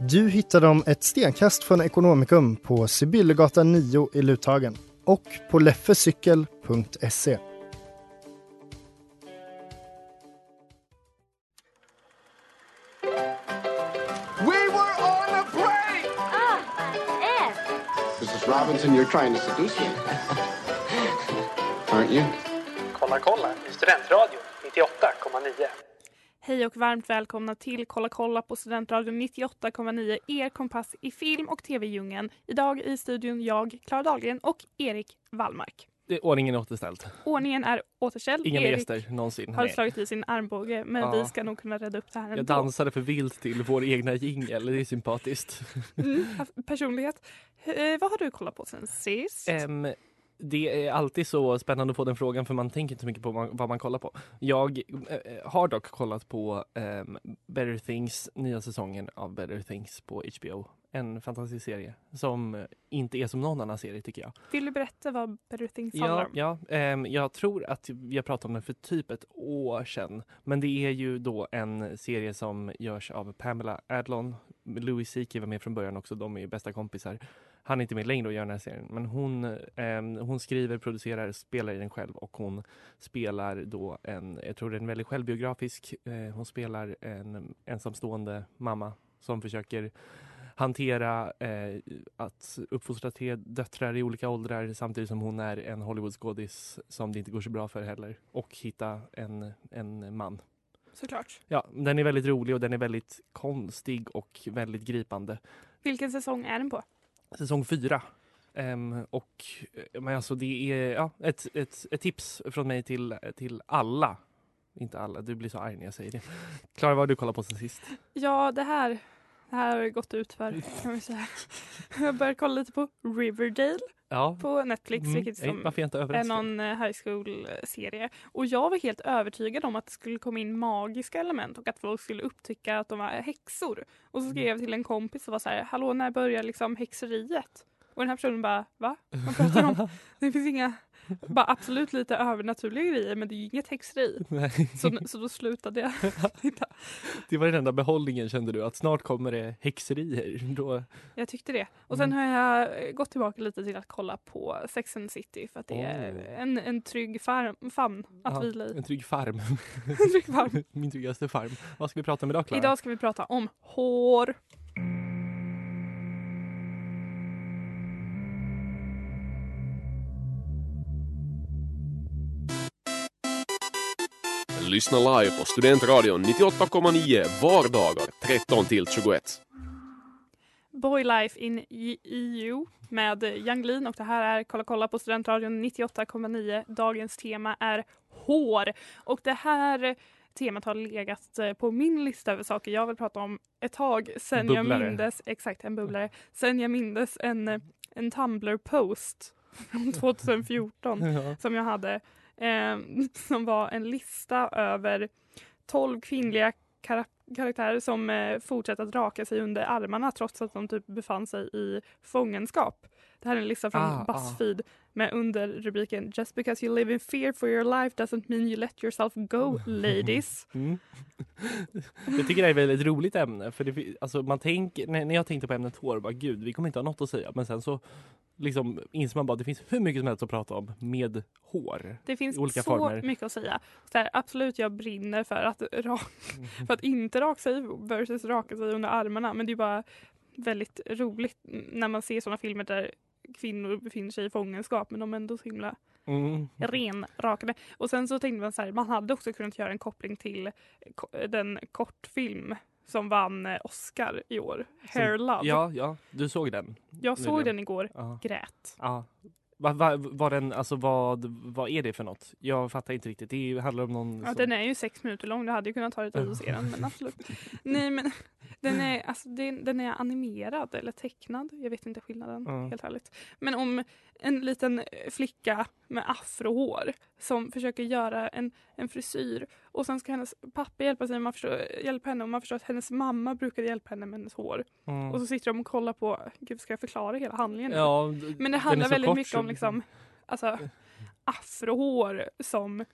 Du hittar dem ett stenkast från Ekonomikum på Sibyllegatan 9 i Luthagen och på leffecykel.se. We were on a break! Mrs. Robinson, you're trying to seduce me. Aren't you? Kolla kolla i Studentradion 98,9. Hej och varmt välkomna till Kolla kolla på Studentradion 98,9, er kompass i film och tv-djungeln. Idag i studion jag, Klara Dahlgren och Erik Wallmark. Ordningen är återställd. Ordningen är återställd. Inga Erik gäster någonsin. har Nej. slagit i sin armbåge, men Ja. vi ska nog kunna rädda upp det här Jag ändå. dansade för vilt till vår egna jingel. Det är sympatiskt. Mm, personlighet. Eh, vad har du kollat på sen sist? Em, det är alltid så spännande att få den frågan för man tänker inte så mycket på vad- vad man kollar på. Jag eh, har dock kollat på em, Better Things, nya säsongen av Better Things på HBO. En fantastisk serie som eh, inte är som någon annan serie tycker jag. Vill du berätta vad Better Things handlar om? ja ehm, jag tror att jag pratade om den för typ ett år sedan. Men det är ju då en serie som görs av Pamela Adlon. Louis CK var med från början också, de är ju bästa kompisar. Han är inte med längre och gör den här serien. Men hon, ehm, hon skriver, producerar, spelar i den själv och hon spelar då en, jag tror det är en väldigt självbiografisk, eh, hon spelar en ensamstående mamma som försöker hantera eh, att uppfostra tre döttrar i olika åldrar samtidigt som hon är en Hollywoodskådis som det inte går så bra för heller. Och hitta en, en man. Såklart. Ja, den är väldigt rolig och den är väldigt konstig och väldigt gripande. Vilken säsong är den på? Säsong fyra. Um, och eh, men alltså det är ja, ett, ett, ett tips från mig till, till alla. Inte alla, du blir så arg när jag säger det. Klara, vad har du kollat på sen sist? Ja, det här, det här har gått ut för kan vi säga. Jag började kolla lite på Riverdale Ja. på Netflix, Mm, vilket som är någon eh, high school-serie. Och jag var helt övertygad om att det skulle komma in magiska element och att folk skulle upptäcka att de var häxor. Och så skrev jag till en kompis och var så här, hallå när börjar liksom häxeriet? Och den här personen bara, va? Vad pratar du om? Det finns inga, bara absolut lite övernaturliga grejer men det är ju inget häxeri. Så, så då slutade jag titta. Det var den enda behållningen kände du, att snart kommer det häxerier. Då... Jag tyckte det. Och sen Mm. har jag gått tillbaka lite till att kolla på Sex and City för att det är Oh. en, en trygg farm, famn att Ja, vila i. En trygg farm. En trygg farm. Min tryggaste farm. Vad ska vi prata om idag Klara? Idag ska vi prata om hår. Lyssna live på Studentradion 98,9 vardagar 13 till 21. Boy Life in EU med Young Lean och det här är Kolla kolla på Studentradion 98,9. Dagens tema är hår och det här temat har legat eh, på min lista över saker jag vill prata om ett tag sen jag Bubblare. mindes, exakt en bubblare, sen jag mindes en, eh, en Tumblr-post från 2014 Ja. som jag hade eh, som var en lista över 12 kvinnliga kar karaktärer som eh, fortsätter att raka sig under armarna trots att de typ befann sig i fångenskap. Det här är en lista från Ah, ah. Buzzfeed med under rubriken Just because you live in fear for your life doesn't mean you let yourself go ladies. Mm. Jag tycker det är ett väldigt roligt ämne. För det, alltså man tänker, när jag tänkte på ämnet hår, bara gud, vi kommer inte ha något att säga. Men sen så liksom inser man bara att det finns hur mycket som helst att prata om med hår. Det finns olika så former. mycket att säga. Så här, absolut, jag brinner för att, ra- för att inte raka sig versus raka sig under armarna. Men det är bara väldigt roligt när man ser sådana filmer där kvinnor befinner sig i fångenskap men de är ändå så himla Mm. renrakade. Och sen så tänkte man så här, man hade också kunnat göra en koppling till ko- den kortfilm som vann eh, Oscar i år, Hair Love. Ja, ja, du såg den? Jag såg den igår, Ja. grät. Ja. Va, va, var den, alltså vad, vad är det för något? Jag fattar inte riktigt. Det handlar om någon Ja, som... den är ju sex minuter lång, du hade ju kunnat ta dig tid att se den. Men absolut. Nej men den är, alltså, den, den är animerad eller tecknad. Jag vet inte skillnaden Ja. helt ärligt. Men om en liten flicka med afrohår som försöker göra en, en frisyr och sen ska hennes pappa hjälpa, sig, man förstår, hjälpa henne och man förstår att hennes mamma brukade hjälpa henne med hennes hår. Mm. Och så sitter de och kollar på, gud ska jag förklara hela handlingen? Ja, Men det handlar väldigt kort mycket om liksom, alltså, afrohår som,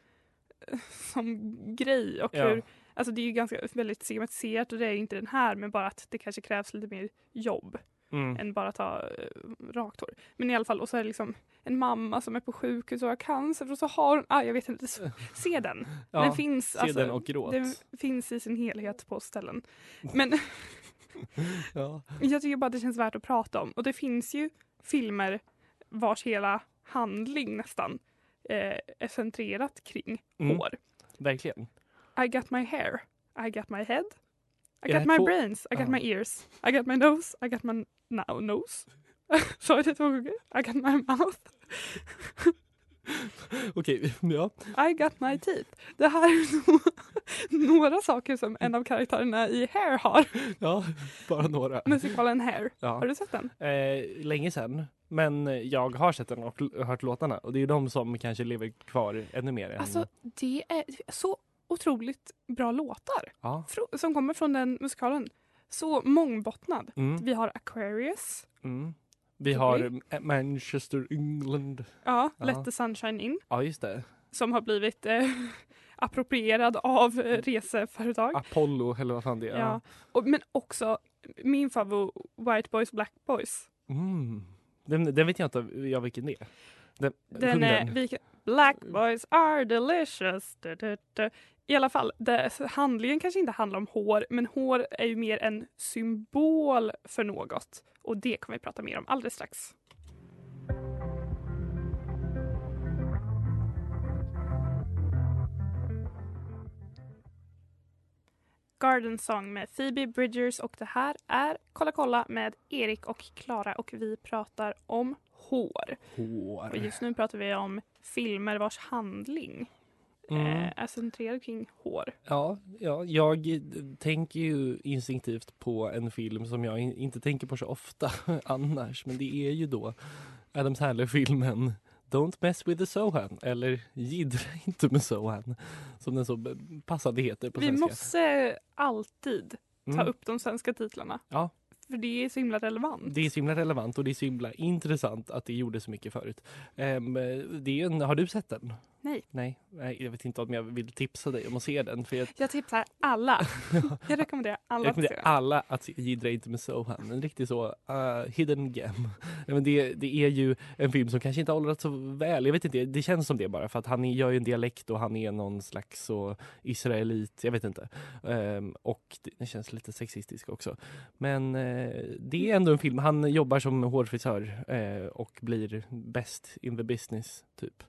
som grej och Ja. hur, alltså det är ju ganska väldigt schematiserat och det är inte den här men bara att det kanske krävs lite mer jobb Mm. än bara ha eh, rakt hår. Men i alla fall, och så är det liksom en mamma som är på sjukhus och har cancer och så har hon, ah, jag vet inte, så- se den. Ja, den finns, alltså, se den och gråt. den finns i sin helhet på ställen. Men Ja. jag tycker bara att det känns värt att prata om. Och det finns ju filmer vars hela handling nästan eh, är centrerat kring Mm. hår. Verkligen. I got my hair, I got my head, I got my två- brains, I got Ja. my ears, I got my nose, I got my now nose. Sa jag det två gånger? I got my mouth, Okej, ja. I got my teeth. Det här är några saker som en av karaktärerna i Hair har. Ja, bara några. Musikalen Hair. Ja. Har du sett den? Eh, länge sedan. Men jag har sett den och hört låtarna. Och det är de som kanske lever kvar ännu mer. Än... Alltså det är så otroligt bra låtar ja. som kommer från den musikalen. Så mångbottnad. Mm. Vi har Aquarius, Mm. Vi har Manchester, England. ja, Ja. Let the Sunshine In, Ja, just det. som har blivit eh, approprierad av eh, reseföretag. Apollo, eller vad fan det är. Ja. Och, men också min favorit, White Boys Black Boys. Mm. Den, den vet jag inte jag vilken det är. Den, Den är, vi, Black Boys are delicious. Du, du, du. I alla fall, det, handlingen kanske inte handlar om hår, men hår är ju mer en symbol för något. Och det kommer vi prata mer om alldeles strax. Garden Song med Phoebe Bridgers och det här är Kolla kolla med Erik och Klara och vi pratar om hår. Hår. Och just nu pratar vi om filmer vars handling Mm. eh, är centrerad kring hår. Ja, ja, jag tänker ju instinktivt på en film som jag in, inte tänker på så ofta annars. Men det är ju då Adam Sandler-filmen Don't mess with the Sohan eller Jiddra inte med Sohan som den så passande heter på Vi svenska. måste alltid ta Mm. upp de svenska titlarna. Ja. För det är så himla relevant. Det är så himla relevant och det är så himla intressant att det gjorde så mycket förut. Ehm, det är en, har du sett den? Nej. Nej, jag vet inte om jag vill tipsa dig om att se den. För jag, Jag tipsar alla. Jag rekommenderar alla jag att se rekommenderar den. alla att se Jiddra inte med Sohan. En riktig så uh, hidden gem. Men det, det är ju en film som kanske inte har åldrats så väl. Jag vet inte, det känns som det bara för att han gör ju en dialekt och han är någon slags så israelit. Jag vet inte. Ehm, och det, det känns lite sexistisk också. Men eh, det är ändå en film. Han jobbar som hårfrisör eh, och blir bäst in the business typ.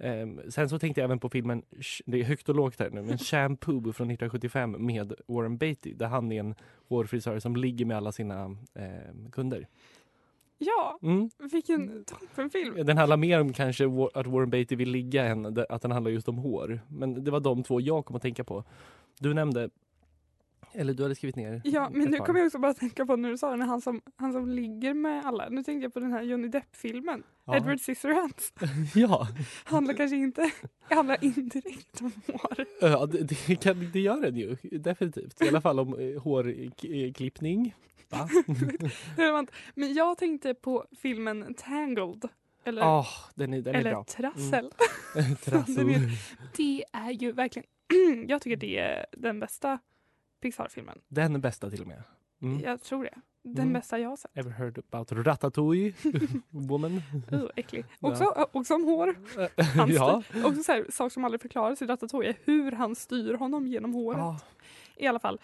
Ehm, sen så tänkte jag även på filmen, det är högt och lågt här nu, men Shampoo från 1975 med Warren Beatty där han är en hårfrisör som ligger med alla sina ehm, kunder. Ja, Mm. vilken toppenfilm. Den handlar mer om kanske att Warren Beatty vill ligga än att den handlar just om hår. Men det var de två jag kom att tänka på. Du nämnde, eller du hade skrivit ner Ja, men nu kommer jag också bara tänka på när du sa det, han som, han som ligger med alla. Nu tänkte jag på den här Johnny Depp-filmen. Ja. Edward Scissorhands. Ja, Handlar kanske inte, handlar indirekt om hår. ja det, det, kan, det gör den ju definitivt. I alla fall om eh, hårklippning. Va? Men jag tänkte på filmen Tangled. Eller, Ah, den är, den är eller bra. Trassel. Mm. Trassel. Det är ju verkligen, jag tycker det är den bästa Pixar-filmen. Den bästa till och med. Mm. Jag tror det. Den Mm. bästa jag har sett. Ever heard about Ratatouille? Woman? Uh, äcklig. Ja. Också, också om hår. Ja. styr. Också så här, sak som aldrig förklaras i Ratatouille hur han styr honom genom håret. Ah. I alla fall.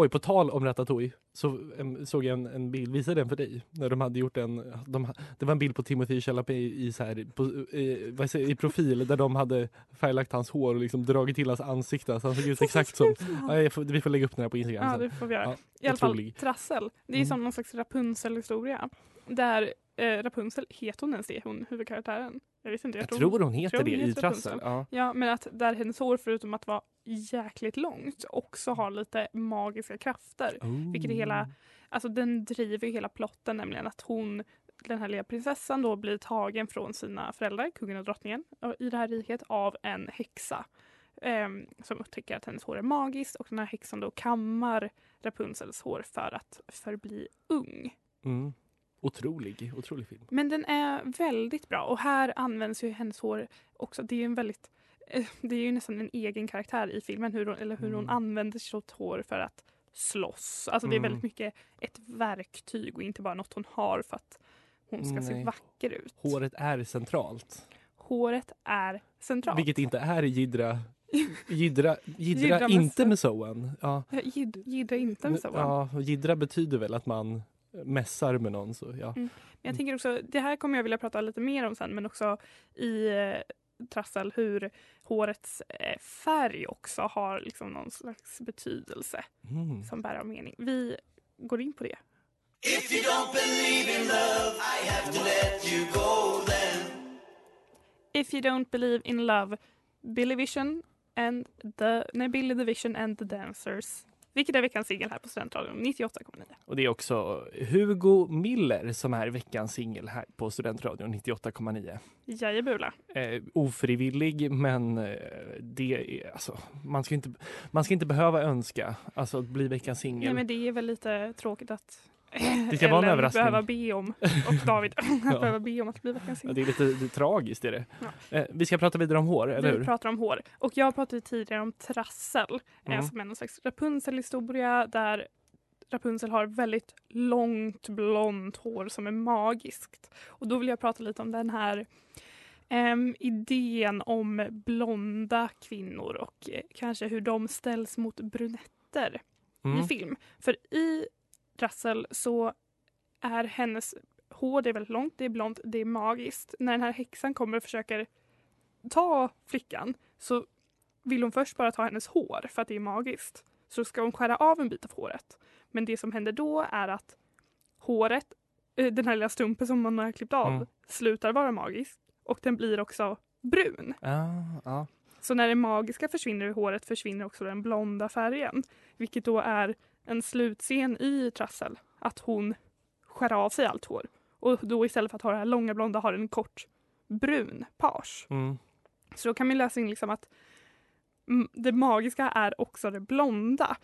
Oj, på tal om Ratatouille så em, såg jag en, en bild, visade den för dig? När de hade gjort en, de, det var en bild på Timothy Chalamet i, så här, på, i, säger, i profil där de hade färglagt hans hår och liksom dragit till hans ansikte så han såg ut exakt som, ja, får, vi får lägga upp den här på Instagram Ja, sen. det får vi göra. Ja, I alla fall. Trassel. Det är Mm. som någon slags Rapunzel-historia. Där eh, Rapunzel, heter hon ens det, hon huvudkaraktären? Jag vet inte. Jag tror hon heter tror det hon i heter Trassel. Rapunzel. Ja. Ja, men att där hennes hår förutom att vara jäkligt långt också har lite magiska krafter. Vilket är hela, alltså den driver hela plotten nämligen att hon, den här lilla prinsessan då blir tagen från sina föräldrar, kungen och drottningen, i det här riket av en häxa. ehm, som upptäcker att hennes hår är magiskt och den här häxan då kammar Rapunzels hår för att förbli ung. Mm. Otrolig, otrolig film. Men den är väldigt bra och här används ju hennes hår också. Det är ju en väldigt eh, det är ju nästan en egen karaktär i filmen hur hon, eller hur hon Mm. använder sitt hår för att slåss. Alltså det är Mm. väldigt mycket ett verktyg och inte bara något hon har för att hon ska se Nej. vacker ut. Håret är centralt. Håret är centralt. Vilket inte är i Jidra, Jidra med inte med soen. Ja. Gid, gidra inte med va? Ja, och Jidra betyder väl att man mässar med någon. Så, ja. Mm. Men jag tänker också, det här kommer jag vilja prata lite mer om sen men också i eh, Trassel hur hårets eh, färg också har liksom någon slags betydelse Mm. som bär av mening. Vi går in på det. If you don't believe in love, I have to let you go then. If you don't believe in love, Billy Vision and the, nej, Billy the Vision and the Dancers. Vilket är veckans singel här på Studentradion 98,9. Och det är också Hugo Miller som är veckans singel här på Studentradion 98,9. Jajebula. Eh, ofrivillig men eh, det är alltså man ska inte, man ska inte behöva önska alltså att bli veckans Nej singel. men det är väl lite tråkigt att Det ska vara en överraskning. behöva be om, och David Ja. behöva be om att bli veckans Ja, det är lite det är tragiskt är det. Ja. Eh, vi ska prata vidare om hår, eller Vi hur? pratar om hår. Och jag pratade tidigare om trassel. Mm. Eh, som är någon slags Rapunzel-historia där Rapunzel har väldigt långt blont hår som är magiskt. Och då vill jag prata lite om den här em, idén om blonda kvinnor och eh, kanske hur de ställs mot brunetter Mm. i film. För i Trassel så är hennes hår det är väldigt långt, det är blont, det är magiskt. När den här häxan kommer och försöker ta flickan så vill hon först bara ta hennes hår för att det är magiskt. Så ska hon skära av en bit av håret. Men det som händer då är att håret, eh, den här lilla stumpen som man har klippt av, Mm. slutar vara magisk och den blir också brun. Ja, ja. Så när det magiska försvinner ur håret försvinner också den blonda färgen. Vilket då är en slutscen i Trassel. Att hon skär av sig allt hår. Och då istället för att ha det här långa blonda har en kort brun page. Mm. Så då kan man läsa in liksom att det magiska är också det blonda.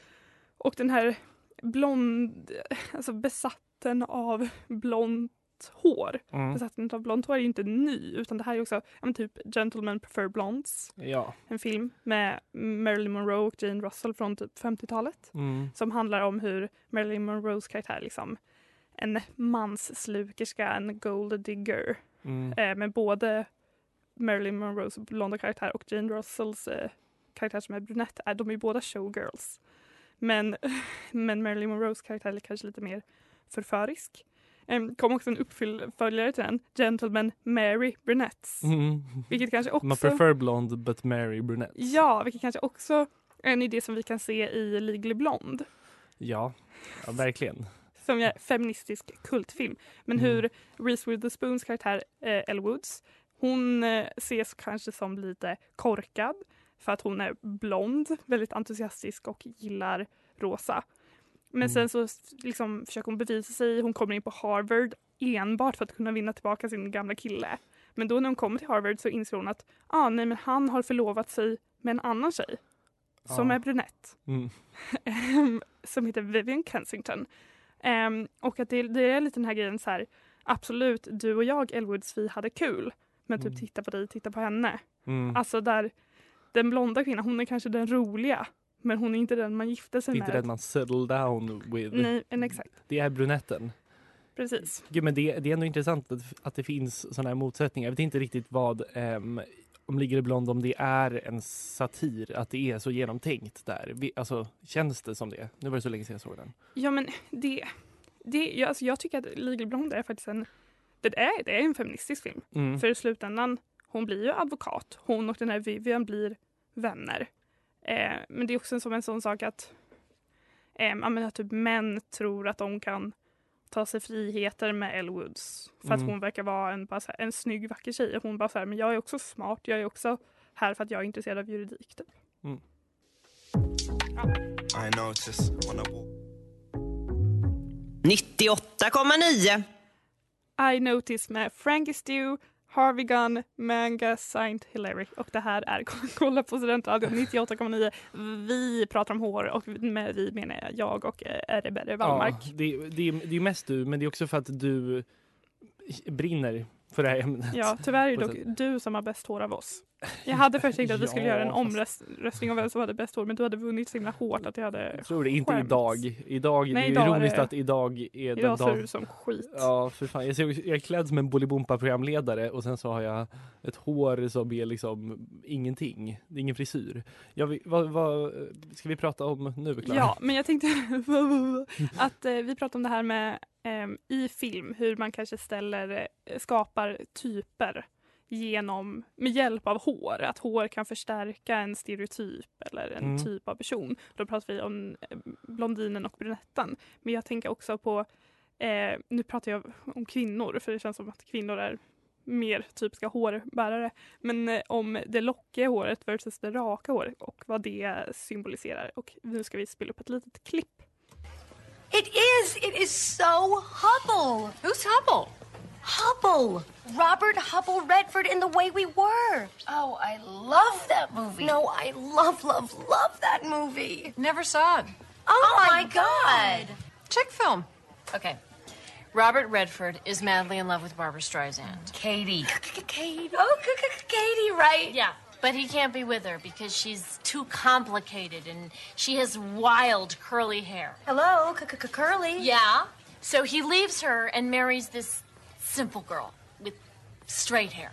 Och den här blond, alltså besatten av blont hår. Mm. Besatten av blont hår är ju inte ny utan det här är också men typ Gentlemen prefer blondes. Ja. En film med Marilyn Monroe och Jane Russell från typ 50-talet. Mm. Som handlar om hur Marilyn Monroes karaktär liksom en mansslukerska, en gold digger. Mm. Eh, med både Marilyn Monroes blonda karaktär och Jane Russells eh, karaktär som är brunett, är, de är ju båda showgirls. Men, men Marilyn Monroes karaktär är kanske lite mer förförisk. Um, kom också en uppföljare till den, Gentleman Mary Brunettes. Mm. Vilket kanske också... Man prefer blond but marry brunette. Ja, vilket kanske också är en idé som vi kan se i Legally Blonde. Ja, ja verkligen. Som är feministisk kultfilm. Men Mm. hur Reese Witherspoons karaktär eh, Elle Woods, hon eh, ses kanske som lite korkad för att hon är blond, väldigt entusiastisk och gillar rosa. Men Mm. sen så liksom försöker hon bevisa sig. Hon kommer in på Harvard enbart för att kunna vinna tillbaka sin gamla kille. Men då när hon kommer till Harvard så inser hon att ah, nej, men han har förlovat sig med en annan tjej som Ja. är brunett. Mm. Ehm, som heter Vivian Kensington. Ehm, och att det, det är lite den här grejen så här, absolut, du och jag, Elwoods, vi hade kul. Men typ Mm. titta på dig, titta på henne. Mm. Alltså där, den blonda kvinnan, hon är kanske den roliga. Men hon är inte den man gifter Det sig är inte med. den man settle down with. Nej, en exakt. Det är brunetten. Precis. Gud, men det, det är ändå intressant att, att det finns sådana här motsättningar. Jag vet inte riktigt vad, ehm, om Ligger det blond om det är en satir, att det är så genomtänkt där. Vi, alltså, känns det som det? Nu var det så länge sedan jag såg den. Ja men det, det jag, alltså jag tycker att Legal Blonde är faktiskt en, det är, det är en feministisk film. Mm. För i slutändan, hon blir ju advokat. Hon och den här Vivian blir vänner. Eh, men det är också som en sån sak att, eh, menar, typ män tror att de kan ta sig friheter med Elle Woods. För att Mm. hon verkar vara en, bara här, en snygg, vacker tjej. Och hon bara så här, men jag är också smart. Jag är också här för att jag är intresserad av juridik. Typ. I walk 98,9. I Notice med Frankie Stew, Harvey Gunn, Manga Saint Hilary. Och det här är Kolla på Studentradion 98,9. Vi pratar om hår och med vi menar jag, jag och eh, Erebere Wallmark. Ja, det, det, det är mest du, men det är också för att du brinner för det här ämnet. Ja, tyvärr är det dock du som har bäst hår av oss. Jag hade först tänkt att vi skulle Ja, göra en omröstning om vem som hade bäst hår men du hade vunnit så himla hårt att jag hade Jag tror det, inte skämts. idag. Idag, Nej, det är idag är ironiskt det- att idag är den Idag ser du som skit. Ja, för fan. Jag, ser, jag är klädd som en Bolibompa-programledare och sen så har jag ett hår som är liksom ingenting. Det är ingen frisyr. Jag, vad, vad ska vi prata om nu, Klara? Ja, men jag tänkte att eh, vi pratar om det här med i film, hur man kanske ställer, eh, skapar typer genom, med hjälp av hår. Att hår kan förstärka en stereotyp eller en Mm. typ av person. Då pratar vi om eh, blondinen och brunettan. Men jag tänker också på, eh, nu pratar jag om kvinnor för det känns som att kvinnor är mer typiska hårbärare. Men eh, om det lockiga håret versus det raka håret och vad det symboliserar. Och nu ska vi spela upp ett litet klipp. It is. It is so Hubble. Who's Hubble? Hubble. Robert Hubble Redford in The Way We Were. Oh, I love that movie. No, I love, love, love that movie. Never saw it. Oh, oh my God. Check film. Okay. Robert Redford is madly in love with Barbara Streisand. Katie. Katie. Oh, Katie, right? Yeah, but he can't be with her because she's too complicated and she has wild curly hair. Hello, Curly. Yeah. So he leaves her and marries this simple girl with straight hair.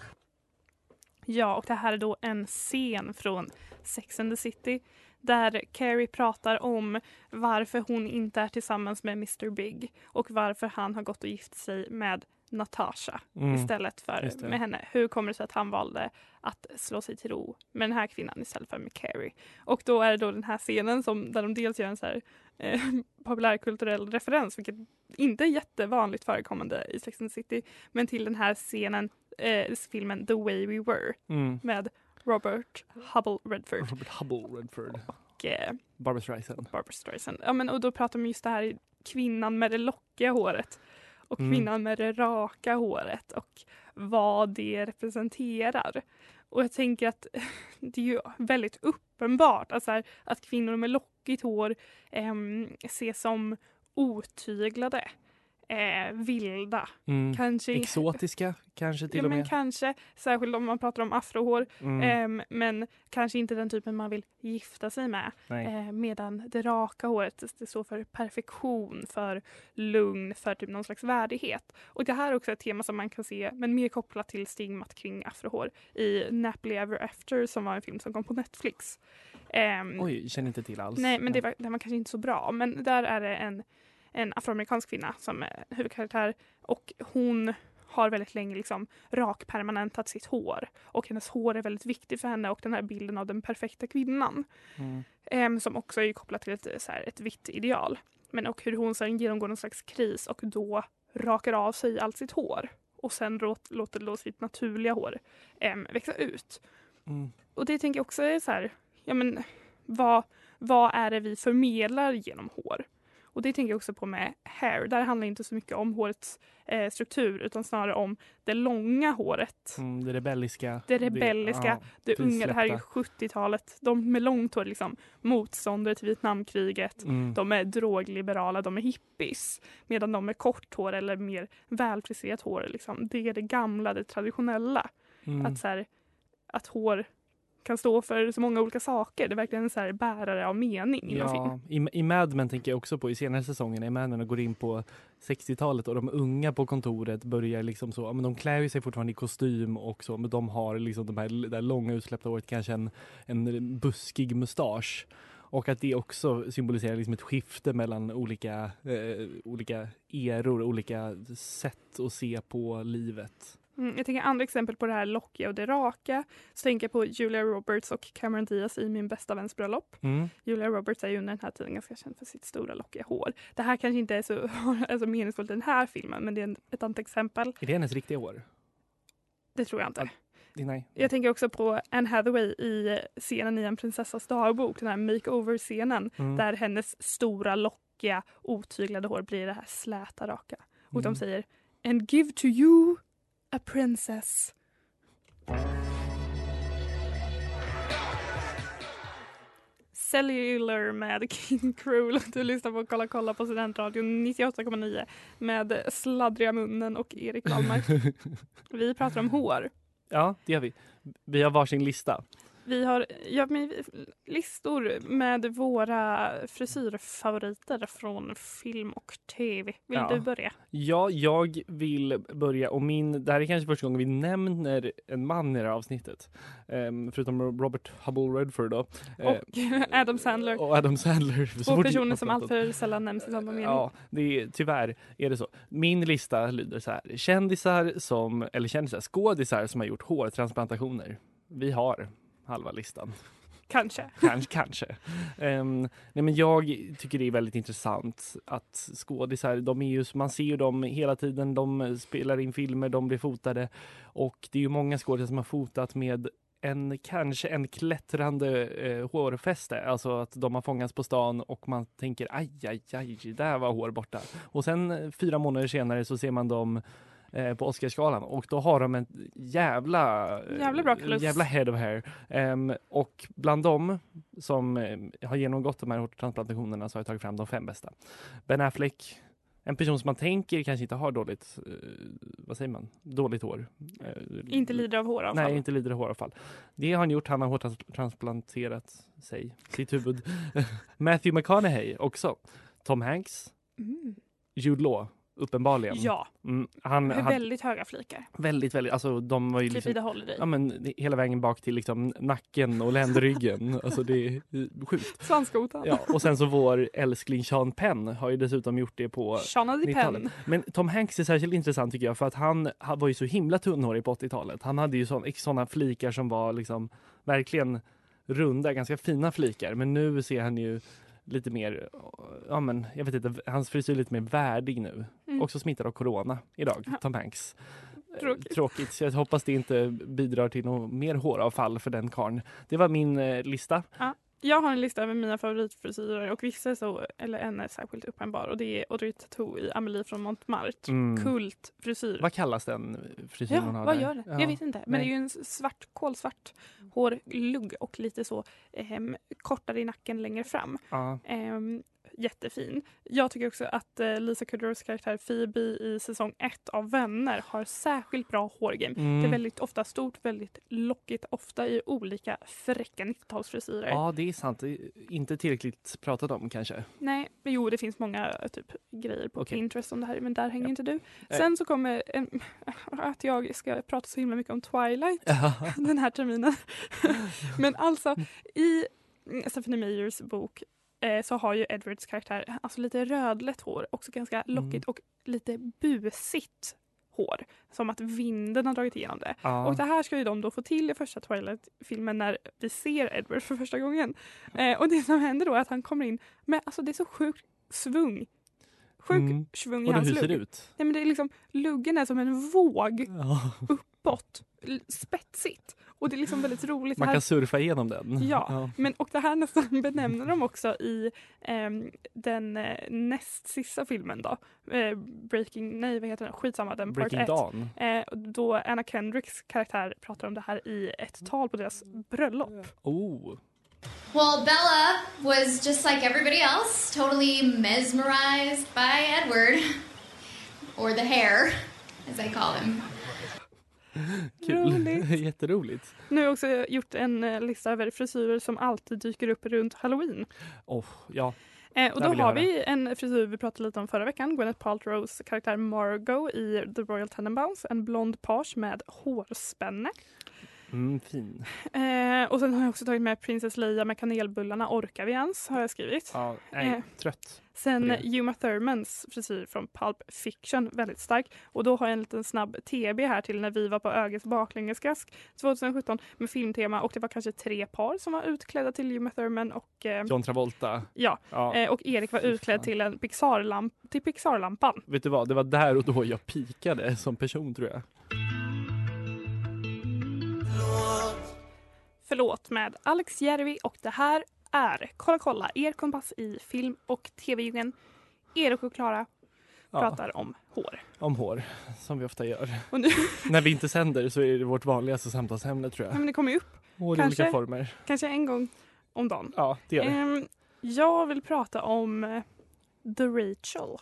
Ja, och det här är då en scen från Sex and the City där Carrie pratar om varför hon inte är tillsammans med Mr Big och varför han har gått och gift sig med Natasha Mm, istället för med henne. Hur kommer det sig att han valde att slå sig till ro med den här kvinnan istället för med Carrie? Och då är det då den här scenen som, där de dels gör en så här, eh, populärkulturell referens, vilket inte är jättevanligt förekommande i Sex and City, men till den här scenen, eh, filmen The Way We Were Mm. med Robert Hubble Redford. Robert Hubble Redford. Och, eh, Barbara Streisand. Barbara Streisand. Ja, men, och då pratar de just det här kvinnan med det lockiga håret och Mm. kvinnan med det raka håret och vad det representerar. Och jag tänker att det är ju väldigt uppenbart att, här, att kvinnor med lockigt hår ehm, ses som otyglade, eh, vilda. Mm. Kanske Exotiska kanske till ja, och men med. kanske, särskilt om man pratar om afrohår. Mm. Ehm, men kanske inte den typen man vill gifta sig med. Eh, medan det raka håret det- står för perfektion, för lugn, för typ någon slags värdighet. Och det här är också ett tema som man kan se, men mer kopplat till stigmat kring afrohår i Nappily Ever After som var en film som kom på Netflix. Ehm, Oj, känner inte till alls. Nej, men det var, den var kanske inte så bra. Men där är det en, en afroamerikansk kvinna som är huvudkaraktär och hon har väldigt länge liksom rakpermanentat sitt hår och hennes hår är väldigt viktigt för henne och den här bilden av den perfekta kvinnan Mm. em, som också är kopplat till ett, så här, ett vitt ideal. Men och hur hon sen genomgår någon slags kris och då rakar av sig allt sitt hår och sen låt, låter då sitt naturliga hår em, växa ut. Mm. Och det tänker jag också är så här, ja men vad, vad är det vi förmedlar genom hår? Och det tänker jag också på med hair. Där handlar det inte så mycket om hårets eh, struktur utan snarare om det långa håret. Mm, det rebelliska. Det rebelliska, ja, det unga, det här är ju frisläppta. 70-talet. De med långt hår liksom motståndare till Vietnamkriget. Mm. De är drogliberala, de är hippies. Medan de med kort hår eller mer välfriserat hår, liksom, det är det gamla, det traditionella. Mm. Att, så här, att hår kan stå för så många olika saker. Det är verkligen en så här bärare av mening inom film. Ja, i, i Mad Men tänker jag också på i senare säsongen i Mad Men och går in på 60-talet och de unga på kontoret börjar liksom så, men de klär sig fortfarande i kostym och så men de har liksom de här, det där långa utsläppta håret, kanske en, en buskig mustasch. Och att det också symboliserar liksom ett skifte mellan olika, eh, olika eror, olika sätt att se på livet. Mm, jag tänker andra exempel på det här lockiga och det raka. Så tänker jag på Julia Roberts och Cameron Diaz i Min bästa väns bröllop. Mm. Julia Roberts är ju under den här tiden ganska känd för sitt stora lockiga hår. Det här kanske inte är så alltså, meningsfullt i den här filmen men det är ett annat exempel. Är det hennes riktiga hår? Det tror jag inte. Det- Nej. Jag tänker också på Anne Hathaway i scenen i En prinsessas dagbok, den här makeover-scenen Mm. där hennes stora lockiga otyglade hår blir det här släta raka. Och Mm. de säger And give to you a princess. Cellular med King Cruel. Du lyssnar på Kolla kolla på Studentradion 98,9 med sladdriga munnen och Erik Wallmark. Vi pratar om hår. Ja, det gör vi. Vi har varsin lista. Vi har ja, listor med våra frisyrfavoriter från film och tv. Vill Ja. du börja? Ja, jag vill börja och min, det här är kanske första gången vi nämner en man i det här avsnittet. Ehm, förutom Robert Hubble Redford då. Och Adam Sandler. och Adam Sandler. Två personer som alltför sällan nämns i samma mening. Ja, det är, tyvärr är det så. Min lista lyder så här. Kändisar som, eller kändisar, skådisar som har gjort hårtransplantationer. Vi har halva listan. Kanske. Kanske, kanske. Ehm, nej men jag tycker det är väldigt intressant att skådisar, de är ju, man ser ju dem hela tiden, de spelar in filmer, de blir fotade och det är ju många skådisar som har fotat med en, kanske en klättrande eh, hårfäste, alltså att de har fångats på stan och man tänker aj, aj, aj, där var hår borta. Och sen eh, fyra månader senare så ser man dem eh, på Oscarsgalan och då har de en jävla, eh, Jävla bra kalufs. jävla head of hair. Ehm, och bland dem som eh, har genomgått de här hårtransplantationerna så har jag tagit fram de fem bästa. Ben Affleck, en person som man tänker kanske inte har dåligt, eh, vad säger man, dåligt hår. Eh, Inte lider av håravfall. Nej, inte lider av håravfall. Det har han gjort, han har hårtransplanterat sig, sitt huvud. Matthew McConaughey också. Tom Hanks, Mm. Jude Law, uppenbarligen. Ja. Mm, han, Med han, väldigt höga flikar. Väldigt, väldigt, alltså de var ju Cliff liksom, ja, men, hela vägen bak till liksom nacken och ländryggen. alltså det är sjukt. Svanskotan. Ja, och sen så vår älskling Sean Penn har ju dessutom gjort det på Sean of the 90-talet. Penn. Men Tom Hanks är särskilt intressant tycker jag för att han, han var ju så himla tunnhårig på 80-talet. Han hade ju sådana flikar som var liksom verkligen runda, ganska fina flikar. Men nu ser han ju lite mer, ja men jag vet inte, hans frisyr är lite mer värdig nu. Mm. Också smittad av corona idag, Tom Hanks. Eh, Tråkigt. Tråkigt, jag hoppas det inte bidrar till något mer håravfall för den karln. Det var min eh, lista. Ja. Jag har en lista med mina favoritfrisyrer och vissa så, eller en är särskilt uppenbar och det är Audrey Tattoo i Amelie från Montmartre. Mm. Kultfrisyr. Vad kallas den frisyren Ja, hon har vad där? gör det? Ja, Jag vet inte. Men nej. det är ju en svart, kolsvart hårlugg och lite så ehm, kortare i nacken längre fram. Ja. Ehm, jättefin. Jag tycker också att eh, Lisa Kudrows karaktär Phoebe i säsong ett av Vänner har särskilt bra hårgame. Mm. Det är väldigt ofta stort, väldigt lockigt, ofta i olika fräcka 90-talsfrisyrer. Ja, det är sant. Det är inte tillräckligt pratat om kanske. Nej, jo det finns många eh, typ, grejer på Okej. Pinterest om det här men där hänger inte du. Nej. Sen så kommer en, att jag ska prata så himla mycket om Twilight den här terminen. men alltså i mm, Stephanie Meyers bok eh, så har ju Edwards karaktär alltså lite rödlätt hår, också ganska lockigt och lite busigt hår. Som att vinden har dragit igenom det. Ja. Och det här ska ju de då få till i första Twilight-filmen när vi ser Edward för första gången. Eh, och det som händer då är att han kommer in med, alltså det är så sjukt svung. Sjuk Mm. svung i Och hans lugg. det ut? Nej, men det är liksom, luggen är som en våg Ja. uppåt, spetsigt. Och det är liksom väldigt roligt. Man här- kan surfa igenom den. Ja, Men, och det här nästan benämner de också i ehm, den eh, näst sista filmen då. Eh, Breaking, nej vad heter den? Skitsamma, den part Breaking 1. Dawn. Eh, då Anna Kendricks karaktär pratar om det här i ett tal på deras bröllop. Oh. Well, Bella was just like everybody else, totally mesmerized by Edward. Or the hair, as I call him. Kul. Roligt. Jätteroligt. Nu har jag också gjort en eh, lista över frisyrer som alltid dyker upp runt halloween. Oh, ja. Eh, och då har vi en frisyr vi pratade lite om förra veckan. Gwyneth Paltrows karaktär Margot i The Royal Tenenbaums. En blond page med hårspänne. Mm, fin. Eh, och sen har jag också tagit med Princess Leia med kanelbullarna. Orkar vi ens? Har jag skrivit. Ja, nej, Eh, trött. Sen. Uma Thurmans frisyr från Pulp Fiction, väldigt stark. Och då har jag en liten snabb TB här till när vi var på Ögets baklängesgask 2017 med filmtema och det var kanske tre par som var utklädda till Uma Thurman och eh, John Travolta. Ja, Ja. Eh, och Erik var utklädd till en Pixar-lamp till Pixar-lampan. Vet du vad, det var där och då jag pikade som person tror jag. Förlåt med Alex Järvi och det här är Kolla kolla, er kompass i film och tv-djungeln. Erik och Klara Ja. pratar om hår. Om hår, som vi ofta gör. Nu, När vi inte sänder så är det vårt vanligaste samtalsämne tror Ja, jag. men det kommer ju upp Hår i kanske, olika former. kanske en gång om dagen. Ja, det gör det. Ehm, jag vill prata om eh, The Rachel.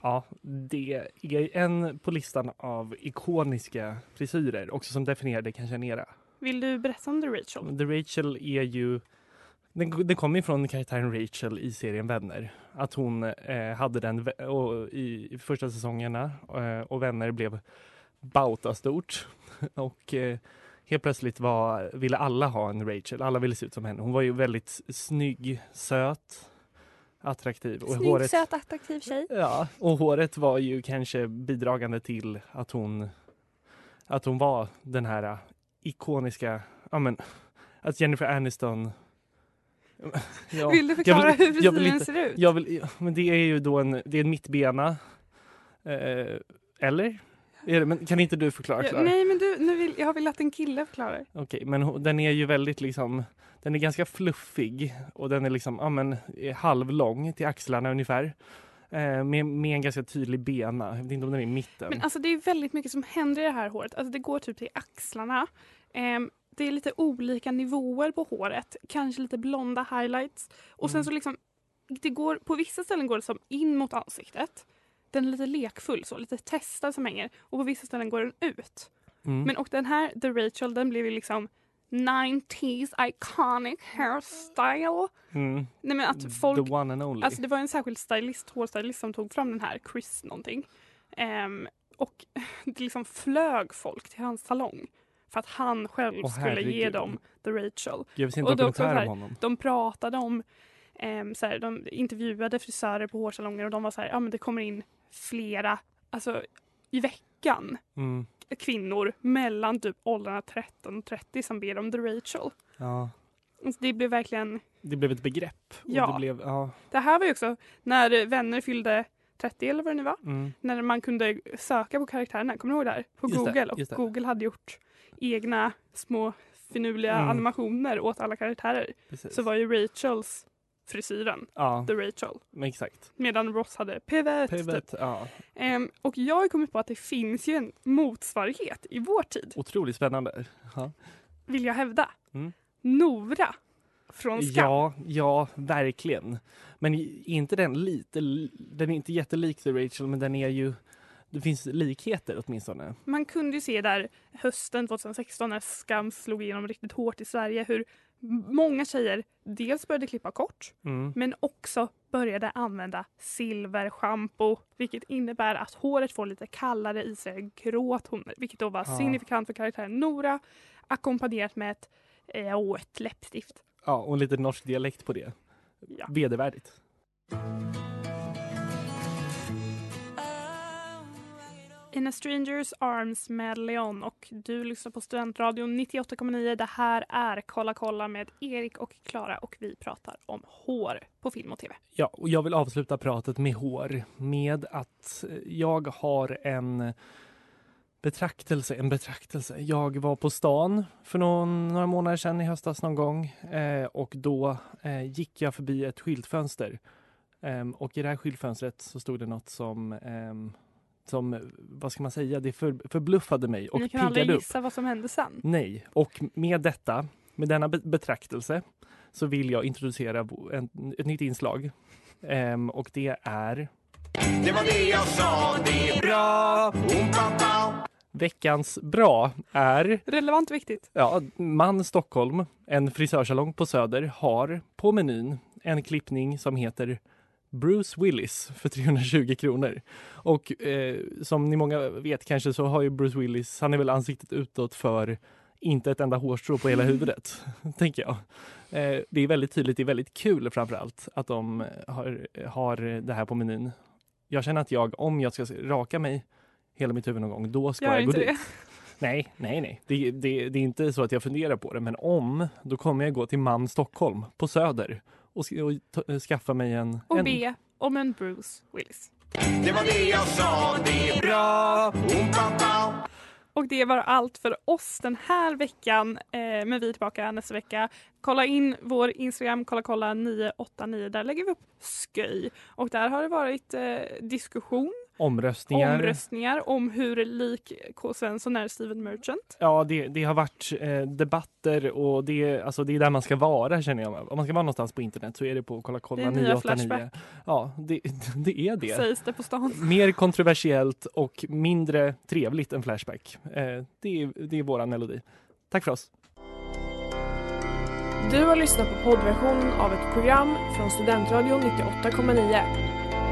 Ja, det är en på listan av ikoniska frisyrer också som definierade kanske en era. Vill du berätta om The Rachel? The Rachel är ju den, den kommer ifrån karaktären Rachel i serien Vänner. Att hon eh, hade den och, i, första säsongerna eh, och Vänner blev bauta stort. och eh, helt plötsligt var, ville alla ha en Rachel. Alla ville se ut som henne. Hon var ju väldigt snygg, söt, attraktiv. Och Snygg, håret, söt, attraktiv tjej. Ja, och håret var ju kanske bidragande till att hon, att hon var den här ikoniska, ja men, att Jennifer Aniston Ja, Vill du förklara jag vill- hur frisyren inte- ser ut? Jag vill, ja, men det är ju då en, det är en mittbena. Eh, eller? Det, men kan inte du förklara Ja, nej men du, nu vill, jag vill att en kille förklarar. Okej, men hon- den är ju väldigt liksom, den är ganska fluffig och den är liksom, ja men, halvlång till axlarna ungefär. Eh, med, med en ganska tydlig bena. Jag vet inte om den är i mitten. Men alltså det är väldigt mycket som händer i det här håret. Alltså det går typ till axlarna. Ehm, det är lite olika nivåer på håret. Kanske lite blonda highlights. Och sen Mm. så liksom, det går, på vissa ställen går det som in mot ansiktet. Den är lite lekfull, så lite testad som hänger. Och på vissa ställen går den ut. Mm. Men och den här, The Rachel, den blev ju liksom 90s iconic hairstyle. Mm. Nej men att folk The one and only. Alltså det var en särskild stylist, hårstylist som tog fram den här, Chris någonting. Ehm, och det liksom flög folk till hans salong. För att han själv Åh, skulle ge dem The Rachel. Jag se en Och dokumentär om honom. De pratade om, ehm, så här, de intervjuade frisörer på hårsalonger och de var så här, ja men det kommer in flera, alltså i veckan, Mm. kvinnor mellan typ åldrarna 13 och 30 som ber om The Rachel. Ja. Alltså, det blev verkligen Det blev ett begrepp. Ja. Det blev, ja. Det här var ju också när vänner fyllde 30 eller vad det nu var. Mm. När man kunde söka på karaktärerna. Kommer du ihåg det här? På Just Google. det. och Google hade gjort egna små finurliga Mm. animationer åt alla karaktärer. Precis. Så var ju Rachels frisyren Ja. The Rachel. Exakt. Medan Ross hade Pivot. Pivot, Typ. ja. Ehm, och jag har kommit på att det finns ju en motsvarighet i vår tid. Otroligt spännande. Ja. Vill jag hävda. Mm. Nora. Från Skam. Ja, ja, verkligen. Men inte den lite, den är inte jättelik The Rachel, men den är ju, det finns likheter åtminstone. Man kunde ju se där hösten 2016 när Skam slog igenom riktigt hårt i Sverige hur många tjejer dels började klippa kort Mm. men också började använda silverschampo vilket innebär att håret får lite kallare i sig, grå toner vilket då var Ja. signifikant för karaktären Nora ackompanjerat med ett, eh, ett läppstift. Ja, och lite norsk dialekt på det. Ja. Vedervärdigt. In a strangers arms med Leon och du lyssnar på Studentradion 98,9. Det här är Kolla kolla med Erik och Klara och vi pratar om hår på film och tv. Ja, och jag vill avsluta pratet med hår med att eh, jag har en betraktelse, en betraktelse. Jag var på stan för någon, några månader sedan i höstas någon gång eh, och då eh, gick jag förbi ett skyltfönster. eh, och i det här skyltfönstret så stod det något som, ehm, som vad ska man säga, det för, förbluffade mig och Ni kan aldrig piggade upp. gissa vad som hände sen. Nej, och med detta, med denna be- betraktelse så vill jag introducera en, ett nytt inslag. Ehm, och det är Det var det jag sa, det är bra. Oom, pow, pow. veckans bra är Relevant och viktigt. Ja, man Stockholm, en frisörsalong på Söder, har på menyn en klippning som heter Bruce Willis för 320 kronor. Och eh, som ni många vet kanske så har ju Bruce Willis, han är väl ansiktet utåt för inte ett enda hårstrå på hela huvudet, tänker jag. Eh, det är väldigt tydligt, det är väldigt kul framför allt att de har, har det här på menyn. Jag känner att jag, om jag ska raka mig hela mitt huvud någon gång, då ska Gör jag gå dit. det. Nej, nej, nej. Det, det, det är inte så att jag funderar på det, men om, då kommer jag gå till Man Stockholm på Söder och, och ta- skaffa mig en... Och en be om en Bruce Willis. Det var det jag sa, det är bra. Oom-pa-pa. Och det var allt för oss den här veckan. Eh, men vi är tillbaka nästa vecka. Kolla in vår Instagram, kolla kolla 989. Där lägger vi upp sköj. Och där har det varit eh, diskussion, Omröstningar. omröstningar om hur lik K. Svensson är Steven Merchant. Ja, det, det har varit eh, debatter och det, alltså, det är där man ska vara känner jag. Om man ska vara någonstans på internet så är det på Kolla kolla Det är nya 989. Flashback. Ja, det, det är det. Sägs det på stan. Mer kontroversiellt och mindre trevligt än Flashback. Eh, det, är, det är våran melodi. Tack för oss. Du har lyssnat på poddversion av ett program från Studentradion 98,9.